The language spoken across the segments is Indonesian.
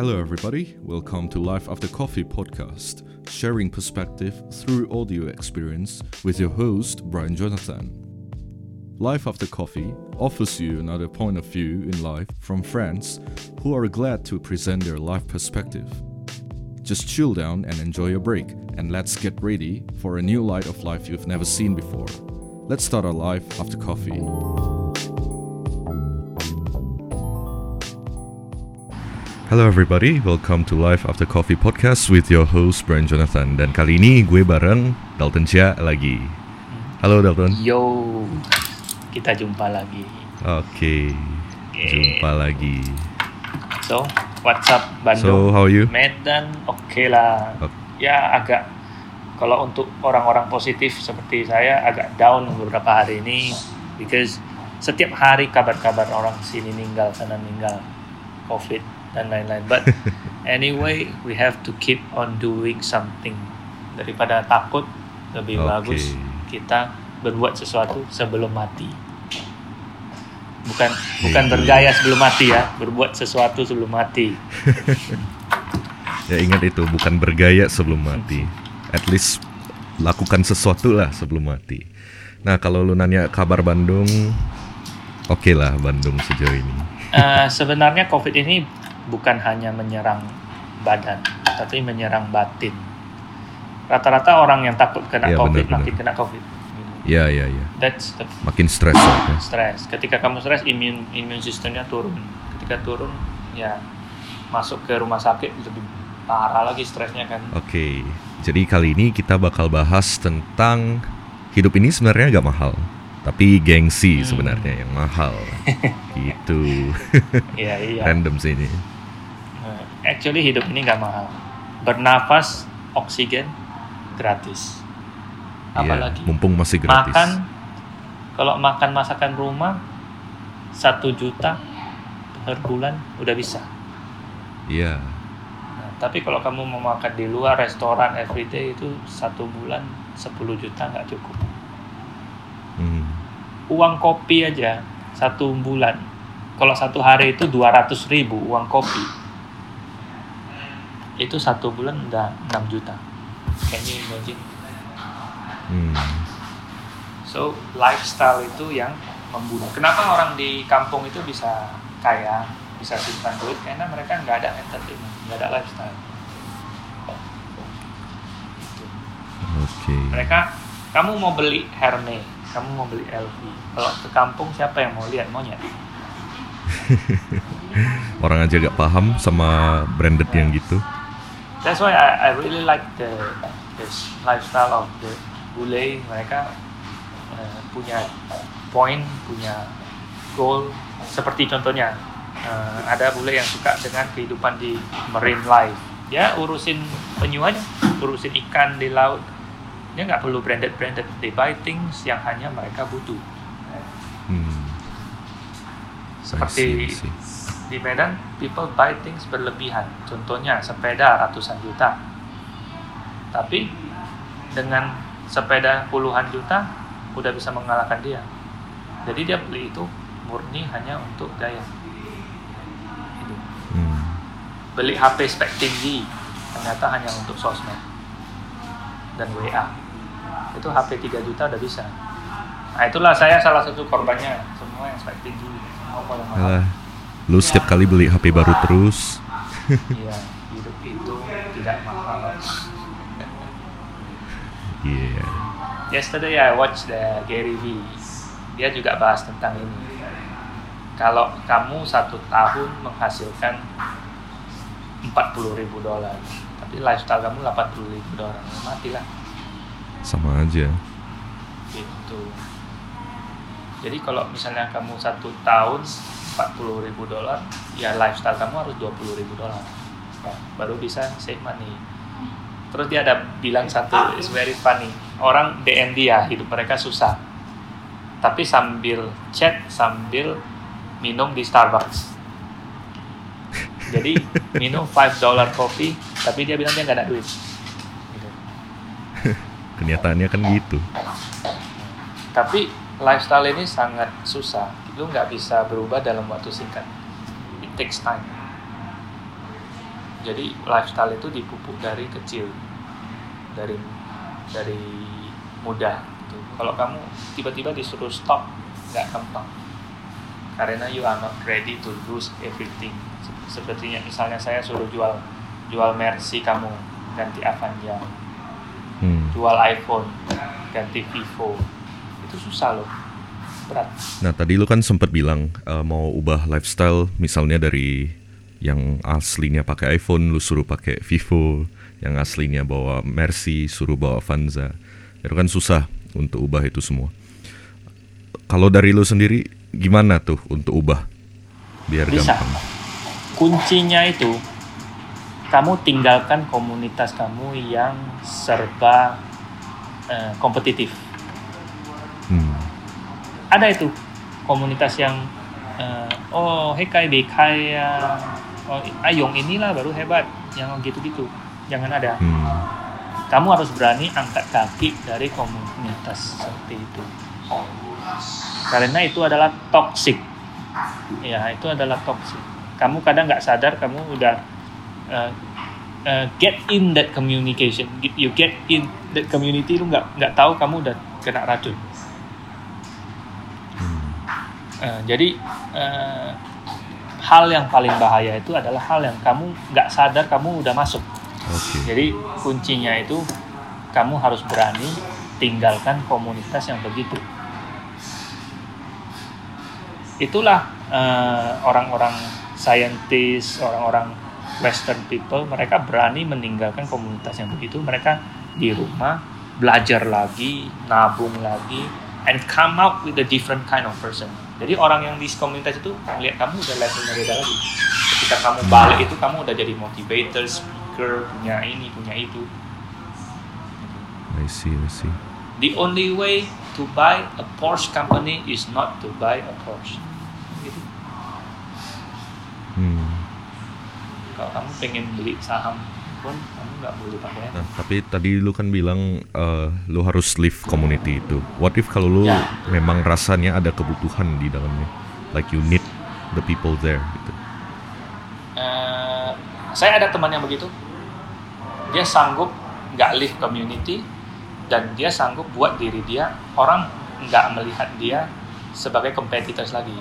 Hello, everybody. Welcome to Life After Coffee podcast, sharing perspective through audio experience with your host, Brian Jonathan. Life After Coffee offers you another point of view in life from friends who are glad to present their life perspective. Just chill down and enjoy your break, and let's get ready for a new light of life you've never seen before. Let's start our life after coffee. Hello everybody, welcome to Life After Coffee podcast with your host Brian Jonathan Dan kali ini gue bareng Dalton Chia lagi Halo Dalton Yo, kita jumpa lagi. Oke, jumpa lagi So, what's up So, Bandung? how are you? Medan, oke lah. Ok. Ya agak kalau untuk orang-orang positif seperti saya agak down beberapa hari ini because setiap hari kabar-kabar orang sini meninggal sana meninggal COVID dan lain-lain. But anyway, we have to keep on doing something daripada takut lebih Oke. bagus kita berbuat sesuatu sebelum mati. Bukan bukan Iya. bergaya sebelum mati ya, berbuat sesuatu sebelum mati. Ya ingat itu, bukan bergaya sebelum mati At least lakukan sesuatu lah sebelum mati Nah kalau lu nanya kabar Bandung Oke lah Bandung sejauh ini Eh, sebenarnya COVID ini bukan hanya menyerang badan, tapi menyerang batin. Rata-rata orang yang takut kena Iya, COVID benar-benar. makin kena COVID. Ya ya ya, That's the makin stres ya. stress. Ketika kamu stres, imun imun sistemnya turun. Ketika turun, ya masuk ke rumah sakit lebih parah lagi stresnya kan. Oke, jadi kali ini kita bakal bahas tentang hidup ini sebenarnya agak mahal, tapi gengsi Hmm. sebenarnya yang mahal. gitu. Iya iya. Random sih ini. Eh, Actually hidup ini nggak mahal. Bernafas, oksigen gratis. Iya, Apalagi mumpung masih gratis. makan kalau makan masakan rumah satu juta per bulan udah bisa Iya. Nah, tapi kalau kamu mau makan di luar restoran everyday itu satu bulan 10 juta nggak cukup. Uang kopi aja satu bulan kalau satu hari itu 200 ribu uang kopi itu satu bulan udah 6 juta can you imagine Hmm. So lifestyle itu yang membunuh. Kenapa orang di kampung itu bisa kaya, bisa simpan duit? Karena mereka nggak ada entertainment, nggak ada lifestyle. Oke. Mereka, kamu mau beli Hermes, kamu mau beli LV. Kalau ke kampung siapa yang mau lihat monyet? Orang aja gak paham sama branded yang gitu. That's why I, I really like the this lifestyle of the bule. Mereka eh, punya point, punya goal. Seperti contohnya eh, ada bule yang suka dengan kehidupan di marine life. Dia urusin penyu aja, urusin ikan di laut. Dia nggak perlu branded branded. They buy things yang hanya mereka butuh. Hmm. Seperti see, see. di Medan, people buy things berlebihan. Contohnya sepeda ratusan juta. Tapi dengan sepeda puluhan juta udah bisa mengalahkan dia. Jadi dia beli itu murni hanya untuk gaya. Itu. Hmm. Beli HP spek tinggi ternyata hanya untuk sosmed dan WA. Itu HP 3 juta udah bisa. Nah itulah saya salah satu korbannya. Semua yang spek tinggi. Mau yang mahal. Alah, lu setiap kali beli HP baru terus. Iya, hidup itu tidak mahal. Iya. Yesterday I watched the Gary V. Dia juga bahas tentang ini. Kalau kamu satu tahun menghasilkan 40 ribu dolar, tapi lifestyle kamu 80 ribu dolar, matilah. Sama aja. Gitu. Jadi kalau misalnya kamu satu tahun 40 ribu dolar, ya lifestyle kamu harus 20 ribu dolar. Nah, baru bisa save money. Terus dia ada bilang satu, is very funny. Orang DM dia, hidup mereka susah. Tapi sambil chat, sambil minum di Starbucks. Jadi minum 5 dollar kopi, tapi dia bilang dia nggak ada duit. Kenyataannya kan gitu. Tapi lifestyle ini sangat susah. Itu nggak bisa berubah dalam waktu singkat. It takes time. jadi lifestyle itu dipupuk dari kecil dari dari muda gitu. kalau kamu tiba-tiba disuruh stop nggak gampang karena you are not ready to lose everything sepertinya misalnya saya suruh jual jual Mercy kamu ganti Avanza Hmm. jual iPhone ganti Vivo itu susah loh berat Nah tadi lu kan sempat bilang eh, mau ubah lifestyle misalnya dari yang aslinya pakai iPhone lu suruh pakai Vivo, yang aslinya bawa Mercy suruh bawa Avanza. Itu kan susah untuk ubah itu semua. Kalau dari lu sendiri gimana tuh untuk ubah biar Bisa. gampang? kuncinya itu kamu tinggalkan komunitas kamu yang serba eh, kompetitif. Hmm. ada itu komunitas yang eh, oh hekai bekai ya. Oh ayong inilah baru hebat yang gitu-gitu. Jangan ada. Hmm. kamu harus berani angkat kaki dari komunitas seperti itu. Karena itu adalah toxic. Ya itu adalah toxic. Kamu kadang nggak sadar kamu udah uh, uh, get in that communication you get in that community lu nggak nggak tahu kamu udah kena racun Hmm. Uh, jadi uh, hal yang paling bahaya itu adalah hal yang kamu nggak sadar kamu udah masuk Oke. jadi kuncinya itu kamu harus berani tinggalkan komunitas yang begitu. Itulah eh, orang-orang scientist, orang-orang Western people, mereka berani meninggalkan komunitas yang begitu. Mereka di rumah belajar lagi, nabung lagi, and come out with a different kind of person. Jadi orang yang di komunitas itu melihat kamu udah levelnya beda lagi. Ketika kamu balik itu kamu udah jadi motivator, speaker, punya ini, punya itu. I see, I see. The only way to buy a Porsche company is not to buy a Porsche. Gitu. Hmm. Kalau kamu pengen beli saham pun kamu nggak boleh pakai. Nah, tapi tadi lu kan bilang eh, lu harus leave community itu. What if kalau lu Ya. memang rasanya ada kebutuhan di dalamnya, like you need the people there gitu. Eh, saya ada teman yang begitu. Dia sanggup nggak live community dan dia sanggup buat diri dia orang nggak melihat dia sebagai competitors lagi.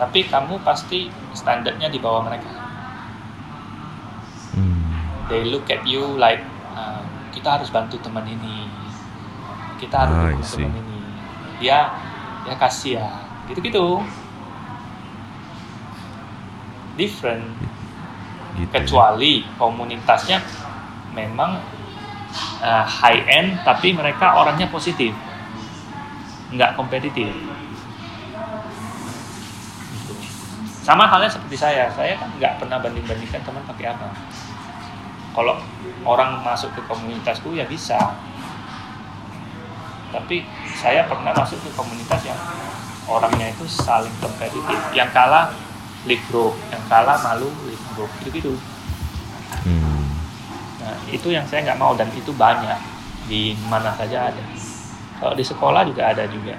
Tapi kamu pasti standarnya di bawah mereka. They look at you like uh, kita harus bantu teman ini. Kita harus Ah, dukung see. teman ini. Dia dia kasih ya gitu gitu different Gitu. kecuali komunitasnya memang uh, high end tapi mereka orangnya positif. Nggak kompetitif. Gitu. sama halnya seperti saya. Saya kan nggak pernah banding bandingkan teman pakai apa kalau orang masuk ke komunitasku ya bisa. Tapi saya pernah masuk ke komunitas yang orangnya itu saling kompetitif. Yang kalah group. Yang kalah malu group. Gitu gitu Hmm. nah itu yang saya nggak mau dan itu banyak. Di mana saja ada. Kalau di sekolah juga ada juga.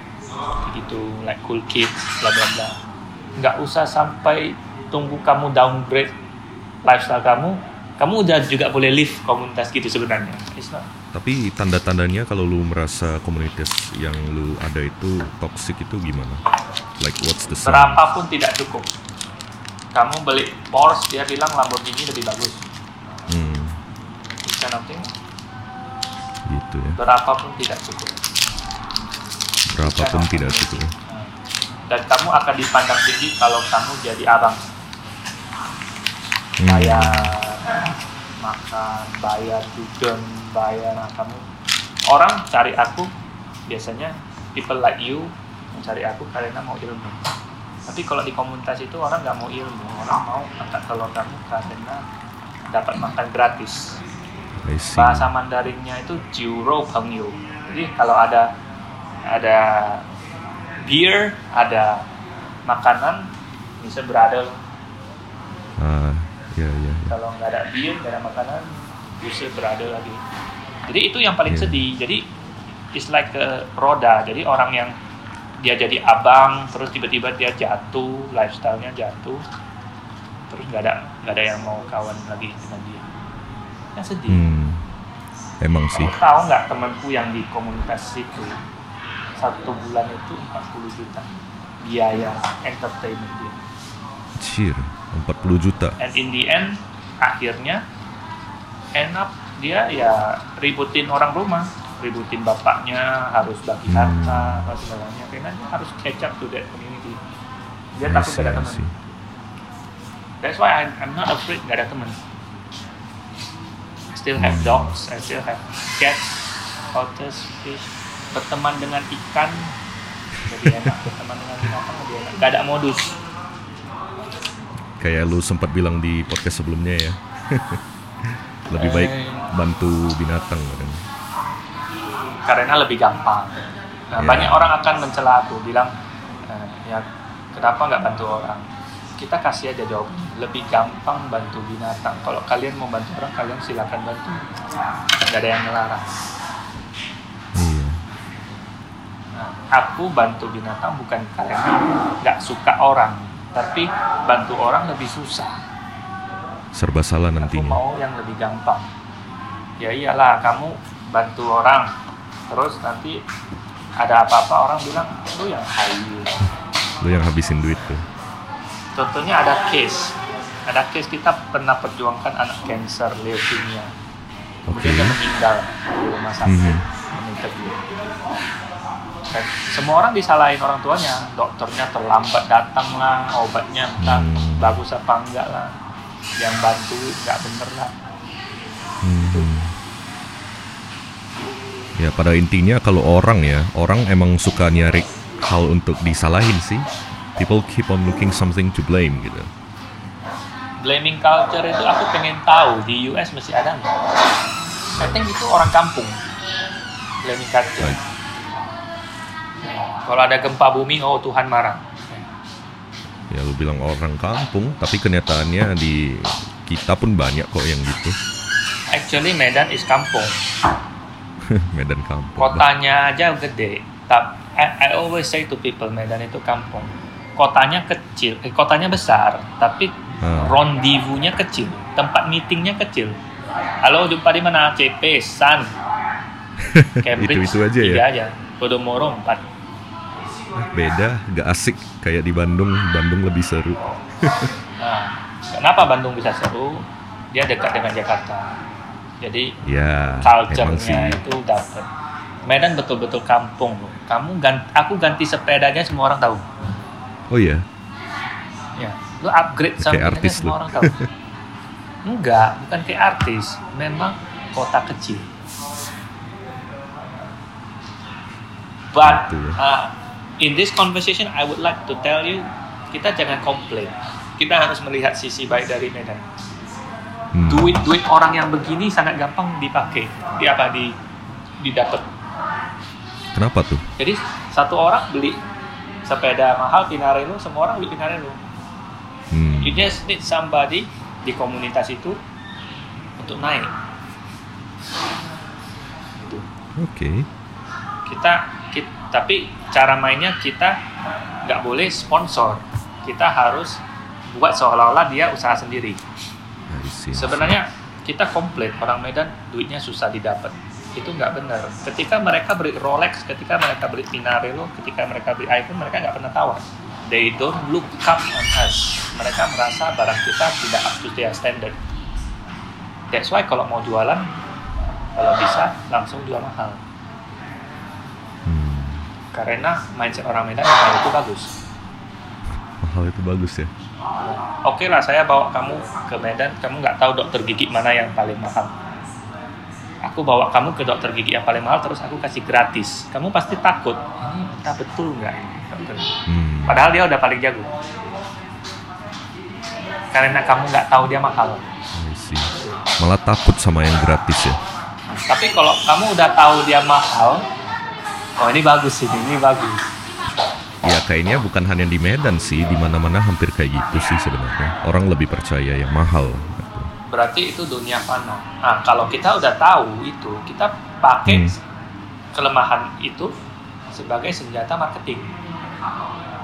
Gitu like cool kids bla bla bla. Nggak usah sampai tunggu kamu downgrade lifestyle kamu kamu udah juga boleh leave komunitas gitu sebenarnya It's not Tapi tanda-tandanya kalau lu merasa komunitas yang lu ada itu toxic itu gimana? Like what's the sign? berapapun tidak cukup kamu beli Porsche dia bilang Lamborghini lebih bagus Hmm. This kind of thing, Gitu ya. berapapun tidak cukup Berapapun tidak cukup. ya. dan kamu akan dipandang tinggi kalau kamu jadi abang Hmm. bayar makan bayar dugem bayar nah, kamu. Orang cari aku biasanya people like you mencari aku karena mau ilmu. Tapi kalau di komunitas itu orang nggak mau ilmu orang mau angkat telur kamu karena dapat makan gratis. Bahasa Mandarinnya itu juro pengyu jadi kalau ada ada beer ada makanan bisa berada. Ya ya. ya. Kalau nggak ada beer nggak ada makanan bisa berada lagi jadi itu yang paling Iya. sedih jadi it's like a roda jadi orang yang dia jadi abang terus tiba-tiba dia jatuh lifestyle-nya jatuh terus nggak ada nggak ada yang mau kawan lagi dengan dia kan sedih Hmm. Emang sih. Kamu tahu nggak temanku yang di komunitas itu satu bulan itu 40 juta biaya entertainment dia. Cir, 40 juta. And in the end akhirnya up dia ya ributin orang rumah, ributin bapaknya harus bagi Hmm. harta apa segalanya karena dia harus catch up to that community. Dia I takut see, gak ada teman. That's why I'm, I'm not afraid gak ada teman. I still have Hmm. dogs, I still have cats, otters, fish. Berteman dengan ikan jadi enak. Berteman dengan binatang lebih enak. Gak ada modus. Kayak lu sempat bilang di podcast sebelumnya ya. Lebih baik Eh. bantu binatang kan. Karena lebih gampang. Nah, Ya. Banyak orang akan mencela aku, bilang, eh, ya kenapa nggak bantu orang? Kita kasih aja jawaban. Lebih gampang bantu binatang. Kalau kalian mau bantu orang, kalian silakan bantu. Gak ada yang melarang. Iya. Nah, aku bantu binatang bukan karena nggak suka orang, tapi bantu orang lebih susah. Serba salah Aku nantinya. mau yang lebih gampang. Ya iyalah, kamu bantu orang, terus nanti ada apa-apa orang bilang lu yang hayu. Lu yang habisin duit tuh. Contohnya ada case, ada case kita pernah perjuangkan anak cancer leukemia. Kemudian Oke. dia meninggal di rumah sakit, Mhm. meninggal Dan semua orang disalahin orang tuanya, dokternya terlambat datang lah, obatnya entah Hmm. bagus apa enggak lah, yang bantu nggak bener lah. Hmm. Ya pada intinya kalau orang ya, orang emang suka nyari hal untuk disalahin sih. People keep on looking something to blame gitu. Blaming culture itu aku pengen tahu di US masih ada nggak? I think itu orang kampung. Blaming culture. Right. Kalau ada gempa bumi, oh Tuhan marah. Ya lu bilang orang kampung, tapi kenyataannya di kita pun banyak kok yang gitu. Actually Medan is kampung. Medan kampung. Kotanya aja gede. Tapi I, I always say to people Medan itu kampung. Kotanya kecil, eh, kotanya besar, tapi Ah. rendezvous-nya kecil, tempat meetingnya kecil. Halo, jumpa di mana? CP, Sun, Cambridge, Itu-itu aja ya? aja. Podomoro, empat. Beda, gak asik kayak di Bandung. Bandung lebih seru. Nah, kenapa Bandung bisa seru? Dia dekat dengan Jakarta. Jadi Ya, culture-nya itu dapat. Medan betul-betul kampung loh. Kamu ganti, aku ganti sepedanya semua orang tahu. Oh iya, Ya, lu upgrade sampai artis semua orang tahu. Enggak, bukan kayak artis. Memang kota kecil. But Gitu ya. uh, in this conversation, I would like to tell you, kita jangan komplain. Kita harus melihat sisi baik dari Medan. Hmm. Duit duit orang yang begini sangat gampang dipakai, di apa di didapat. Kenapa tuh? Jadi satu orang beli sepeda mahal Pinarello, semua orang beli Pinarello. Hmm. You just need somebody di komunitas itu untuk naik. Oke. Kita, kit- tapi cara mainnya kita nggak boleh sponsor. Kita harus buat seolah-olah dia usaha sendiri. Sebenarnya kita komplain orang Medan duitnya susah didapat. Itu nggak benar. Ketika mereka beli Rolex, ketika mereka beli Pinarello, ketika mereka beli iPhone, mereka nggak pernah tawar. They don't look up on us. Mereka merasa barang kita tidak up to their standard. That's why kalau mau jualan, kalau bisa langsung jual mahal. Karena mindset orang Medan mahal itu bagus. Mahal itu bagus ya. Oke lah, saya bawa kamu ke Medan, kamu nggak tahu dokter gigi mana yang paling mahal. Aku bawa kamu ke dokter gigi yang paling mahal, terus aku kasih gratis. Kamu pasti takut, ini entah betul nggak? dokter? Hmm. Padahal dia udah paling jago. Karena kamu nggak tahu dia mahal. Malah takut sama yang gratis ya. Tapi kalau kamu udah tahu dia mahal, oh ini bagus ini, ini bagus. Ya kayaknya bukan hanya di Medan sih, di mana-mana hampir kayak gitu sih sebenarnya. Orang lebih percaya yang mahal. Berarti itu dunia fana. Nah, kalau kita udah tahu itu, kita pakai Hmm. kelemahan itu sebagai senjata marketing.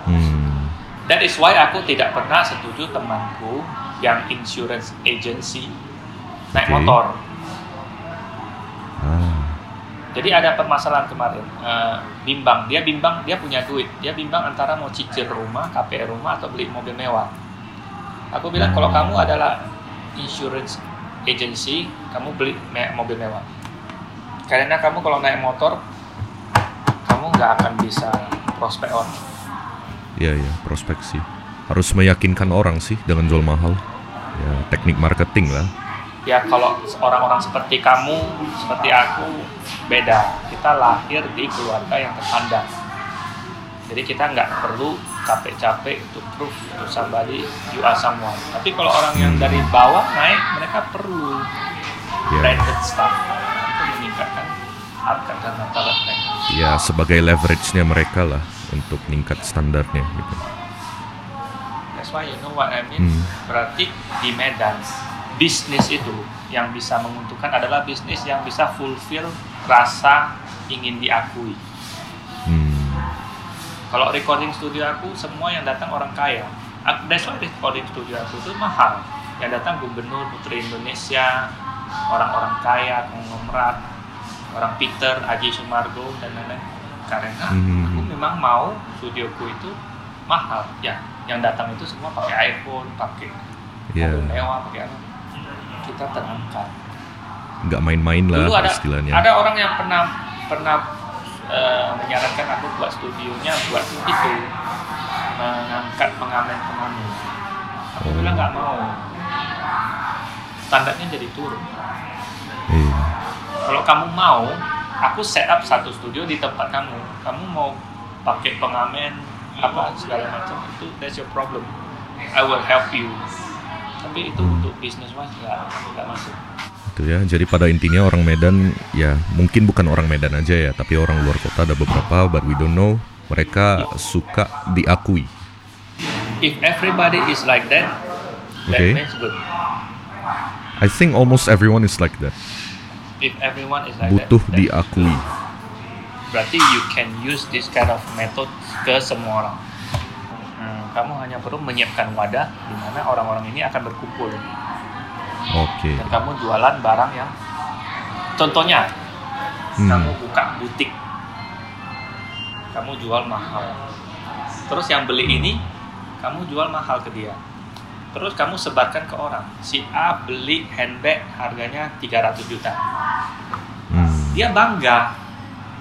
Hmm. That is why aku tidak pernah setuju temanku yang insurance agency naik Oke. motor. Ah, Jadi ada permasalahan kemarin, eh, bimbang. Dia bimbang, dia punya duit. Dia bimbang antara mau cicil rumah, KPR rumah, atau beli mobil mewah. Aku bilang kalau kamu adalah insurance agency, kamu beli me- mobil mewah. Karena kamu kalau naik motor, kamu nggak akan bisa prospek orang. iya iya, prospek sih. Harus meyakinkan orang sih dengan jual mahal. Ya, teknik marketing lah. Ya kalau orang-orang seperti kamu, seperti aku, beda. Kita lahir di keluarga yang terpandang. Jadi kita nggak perlu capek-capek to prove to somebody you are someone. Tapi kalau orang yang dari bawah naik, mereka perlu Ya, branded stuff. Itu meningkatkan harga dan martabat mereka. ya sebagai leverage-nya mereka lah untuk meningkat standarnya gitu. That's why you know what I mean. Hmm. Berarti di Medan bisnis itu yang bisa menguntungkan adalah bisnis yang bisa fulfill rasa ingin diakui. Hmm. Kalau recording studio aku semua yang datang orang kaya. That's why recording studio aku itu mahal. Yang datang gubernur putri Indonesia, orang-orang kaya, konglomerat, orang Peter, Aji Sumargo dan lain-lain. Karena Hmm. aku memang mau studioku itu mahal. Ya, yang datang itu semua pakai iPhone, pakai Ya, mobil mewah, pakai apa. Kita terangkat. nggak main-main lah Dulu ada istilahnya. ada orang yang pernah pernah eh, menyarankan aku buat studionya buat itu mengangkat pengamen-pengamen. Aku Oh. bilang nggak mau. Standarnya jadi turun. Iya. Kalau kamu mau, aku set up satu studio di tempat kamu. Kamu mau pakai pengamen apa segala macam itu that's your problem. I will help you. Tapi itu Hmm. untuk business wise nggak nggak masuk. Itu ya. Jadi pada intinya orang Medan ya mungkin bukan orang Medan aja ya, tapi orang luar kota ada beberapa, but we don't know. Mereka suka diakui. If everybody is like that, that Okay. means good. I think almost everyone is like that. If everyone is like Butuh that diakui. berarti you can use this kind of method ke semua orang. Hmm, kamu hanya perlu menyiapkan wadah di mana orang-orang ini akan berkumpul. Oke. dan kamu jualan barang yang contohnya Hmm. kamu buka butik. Kamu jual mahal. Terus yang beli ini kamu jual mahal ke dia. Terus kamu sebarkan ke orang. Si A beli handbag harganya 300 juta. Hmm. dia bangga.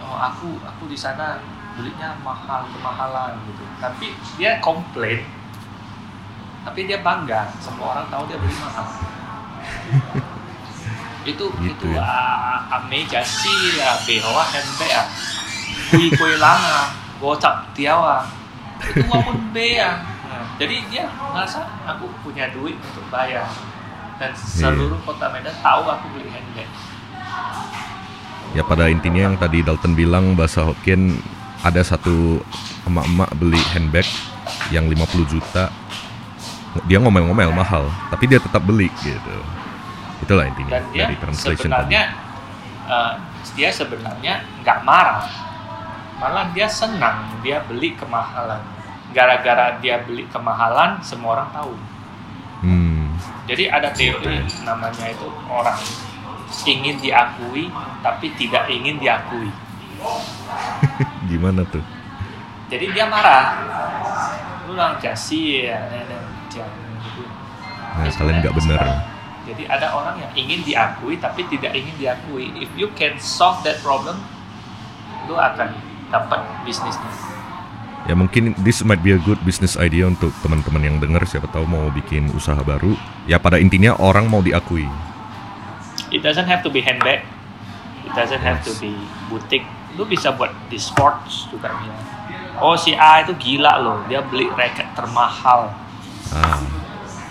Oh aku aku di sana belinya mahal kemahalan gitu. Tapi dia komplain tapi dia bangga. Semua orang tahu dia beli mahal. Itu Gitu itu ya. ah, sih ya behawa handbag ah kui kui langa gocap tiawa. Itu walaupun be ya Nah, jadi dia merasa aku punya duit untuk bayar. Dan seluruh kota Medan tahu aku beli handbag Ya pada intinya yang tadi Dalton bilang bahasa Hokkien ada satu emak-emak beli handbag yang 50 juta. Dia ngomel-ngomel mahal, tapi dia tetap beli gitu. Itulah intinya dan dia dari translation sebenarnya eh, dia sebenarnya nggak marah malah dia senang dia beli kemahalan gara-gara dia beli kemahalan semua orang tahu tadi. Hmm. jadi ada teori namanya itu orang ingin diakui tapi tidak ingin diakui Gimana tuh? jadi dia marah lu lang jasi ya jangan gitu Nah, kalian nggak bener. sekarang. Jadi ada orang yang ingin diakui tapi tidak ingin diakui. If you can solve that problem, lu akan dapat bisnisnya. Ya mungkin this might be a good business idea untuk teman-teman yang dengar siapa tahu mau bikin usaha baru. Ya pada intinya orang mau diakui. It doesn't have to be handbag. It doesn't have to be butik. Lu bisa buat di sports juga dia. Oh si A itu gila loh, dia beli racket termahal. Ah,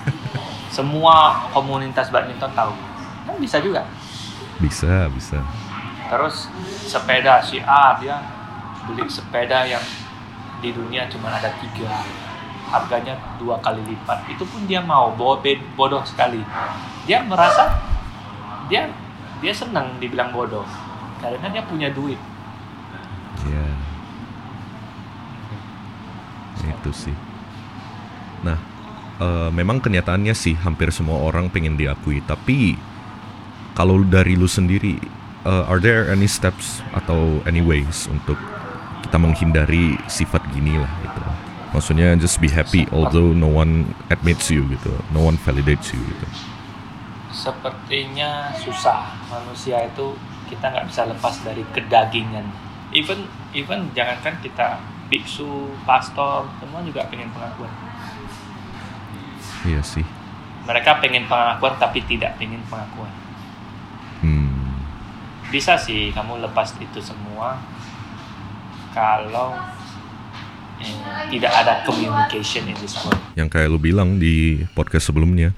Semua komunitas badminton tahu. Kan bisa juga. bisa, bisa. Terus sepeda si A dia beli sepeda yang di dunia cuma ada tiga harganya dua kali lipat itu pun dia mau bodoh sekali dia merasa dia dia senang dibilang bodoh karena dia punya duit Ya. Itu sih. Nah, uh, memang kenyataannya sih hampir semua orang pengen diakui, tapi kalau dari lu sendiri, uh, are there any steps atau any ways untuk kita menghindari sifat gini lah gitu? Maksudnya just be happy although no one admits you gitu, no one validates you gitu. Sepertinya susah manusia itu kita nggak bisa lepas dari kedagingan. Even even jangankan kita biksu, pastor, semua juga pengen pengakuan. Iya sih. Mereka pengen pengakuan tapi tidak pengen pengakuan. Hmm. Bisa sih kamu lepas itu semua kalau eh, tidak ada communication in this world. Yang kayak lu bilang di podcast sebelumnya,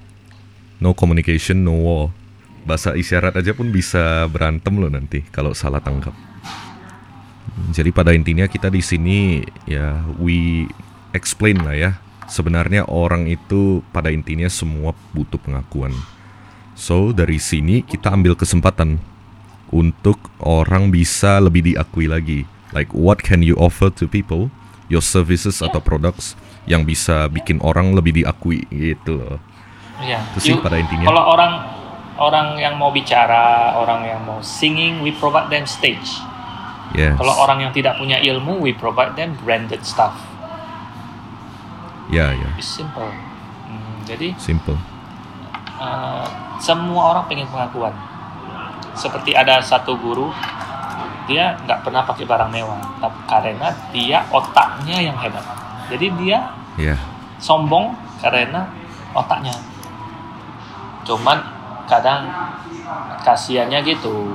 no communication, no war. Bahasa isyarat aja pun bisa berantem loh nanti kalau salah tangkap. Jadi pada intinya kita di sini ya we explain lah ya sebenarnya orang itu pada intinya semua butuh pengakuan. So, dari sini kita ambil kesempatan untuk orang bisa lebih diakui lagi. Like what can you offer to people, your services atau products yang bisa bikin orang lebih diakui gitu loh. Iya. Itu sih pada intinya. Kalau orang orang yang mau bicara, orang yang mau singing, we provide them stage. Yes. Kalau orang yang tidak punya ilmu, we provide them branded stuff. Ya, ya. It's simple. Hmm, jadi Simple. uh, semua orang pengen pengakuan. Seperti ada satu guru, dia nggak pernah pakai barang mewah, tapi karena dia otaknya yang hebat. Jadi dia Ya. sombong karena otaknya. Cuman kadang kasihannya gitu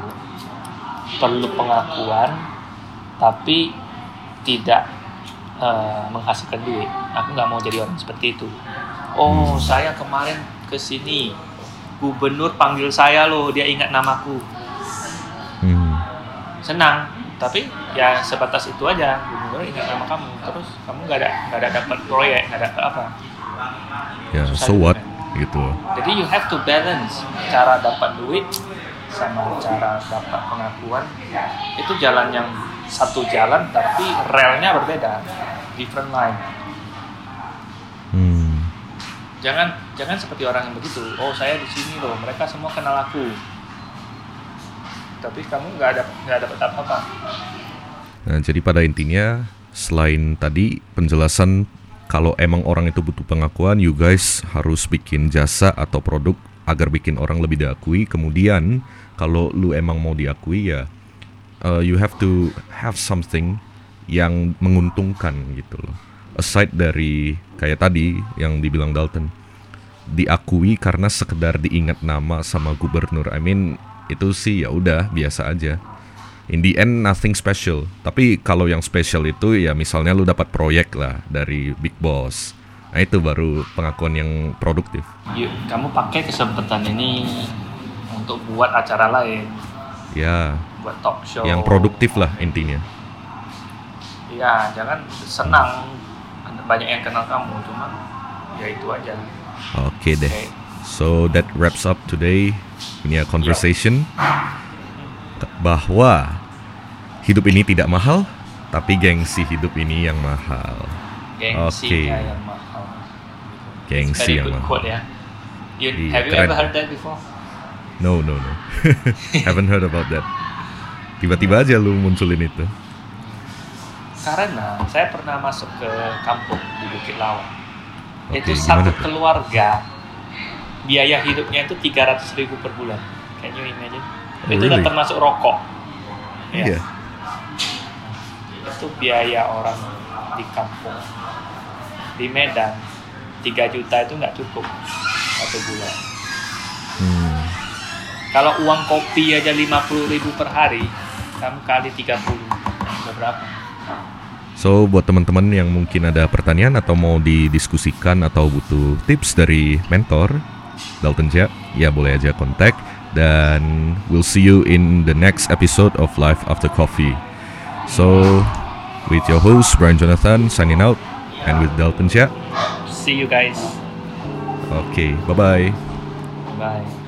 perlu pengakuan tapi tidak eh, menghasilkan duit. Aku nggak mau jadi orang seperti itu. Oh, saya kemarin ke sini. Gubernur panggil saya loh, dia ingat namaku. Hmm. Senang, tapi ya sebatas itu aja. Gubernur ingat nama kamu, terus kamu nggak ada nggak ada dapat proyek, nggak dapat apa. Ya, Susah so juga what? Gitu. Jadi you have to balance cara dapat duit sama cara dapat pengakuan. Itu jalan yang satu jalan tapi relnya berbeda, different line. Hmm. Jangan jangan seperti orang yang begitu. Oh saya di sini loh, mereka semua kenal aku. Tapi kamu nggak ada nggak dapat apa-apa. Nah, jadi pada intinya selain tadi penjelasan kalau emang orang itu butuh pengakuan, you guys harus bikin jasa atau produk agar bikin orang lebih diakui. Kemudian kalau lu emang mau diakui ya uh, you have to have something yang menguntungkan gitu loh. Aside dari kayak tadi yang dibilang Dalton, diakui karena sekedar diingat nama sama gubernur. I mean itu sih ya udah biasa aja. In the end nothing special. Tapi kalau yang special itu ya misalnya lu dapat proyek lah dari big boss. Nah itu baru pengakuan yang produktif. Yuk, kamu pakai kesempatan ini untuk buat acara lain, Ya, buat talk show. yang produktif lah intinya. Iya, jangan senang banyak yang kenal kamu, cuma ya itu aja. Oke deh. Oke. So that wraps up today punya conversation bahwa hidup ini tidak mahal, tapi gengsi hidup ini yang mahal. Gengsinya Oke. yang mahal. Gengsi Very yang good mahal. quote ya. You, Iya, have you keren. ever heard that before? No, no, no. Haven't heard about that. Tiba-tiba aja lu munculin itu. Karena saya pernah masuk ke kampung di Bukit Lawang. Oke, itu satu tuh? keluarga biaya hidupnya itu 300 ribu per bulan. Can you imagine? Oh, itu udah really? termasuk rokok. Iya. Itu biaya orang di kampung. Di Medan 3 juta itu nggak cukup satu bulan. Hmm. Kalau uang kopi aja 50 ribu per hari, kamu kali 30 udah berapa? So buat teman-teman yang mungkin ada pertanyaan atau mau didiskusikan atau butuh tips dari mentor Dalton Jia, ya boleh aja kontak dan we'll see you in the next episode of Life After Coffee. So with your host Brian Jonathan signing out and with Dalton Jia. See you guys. Okay, bye-bye. Bye.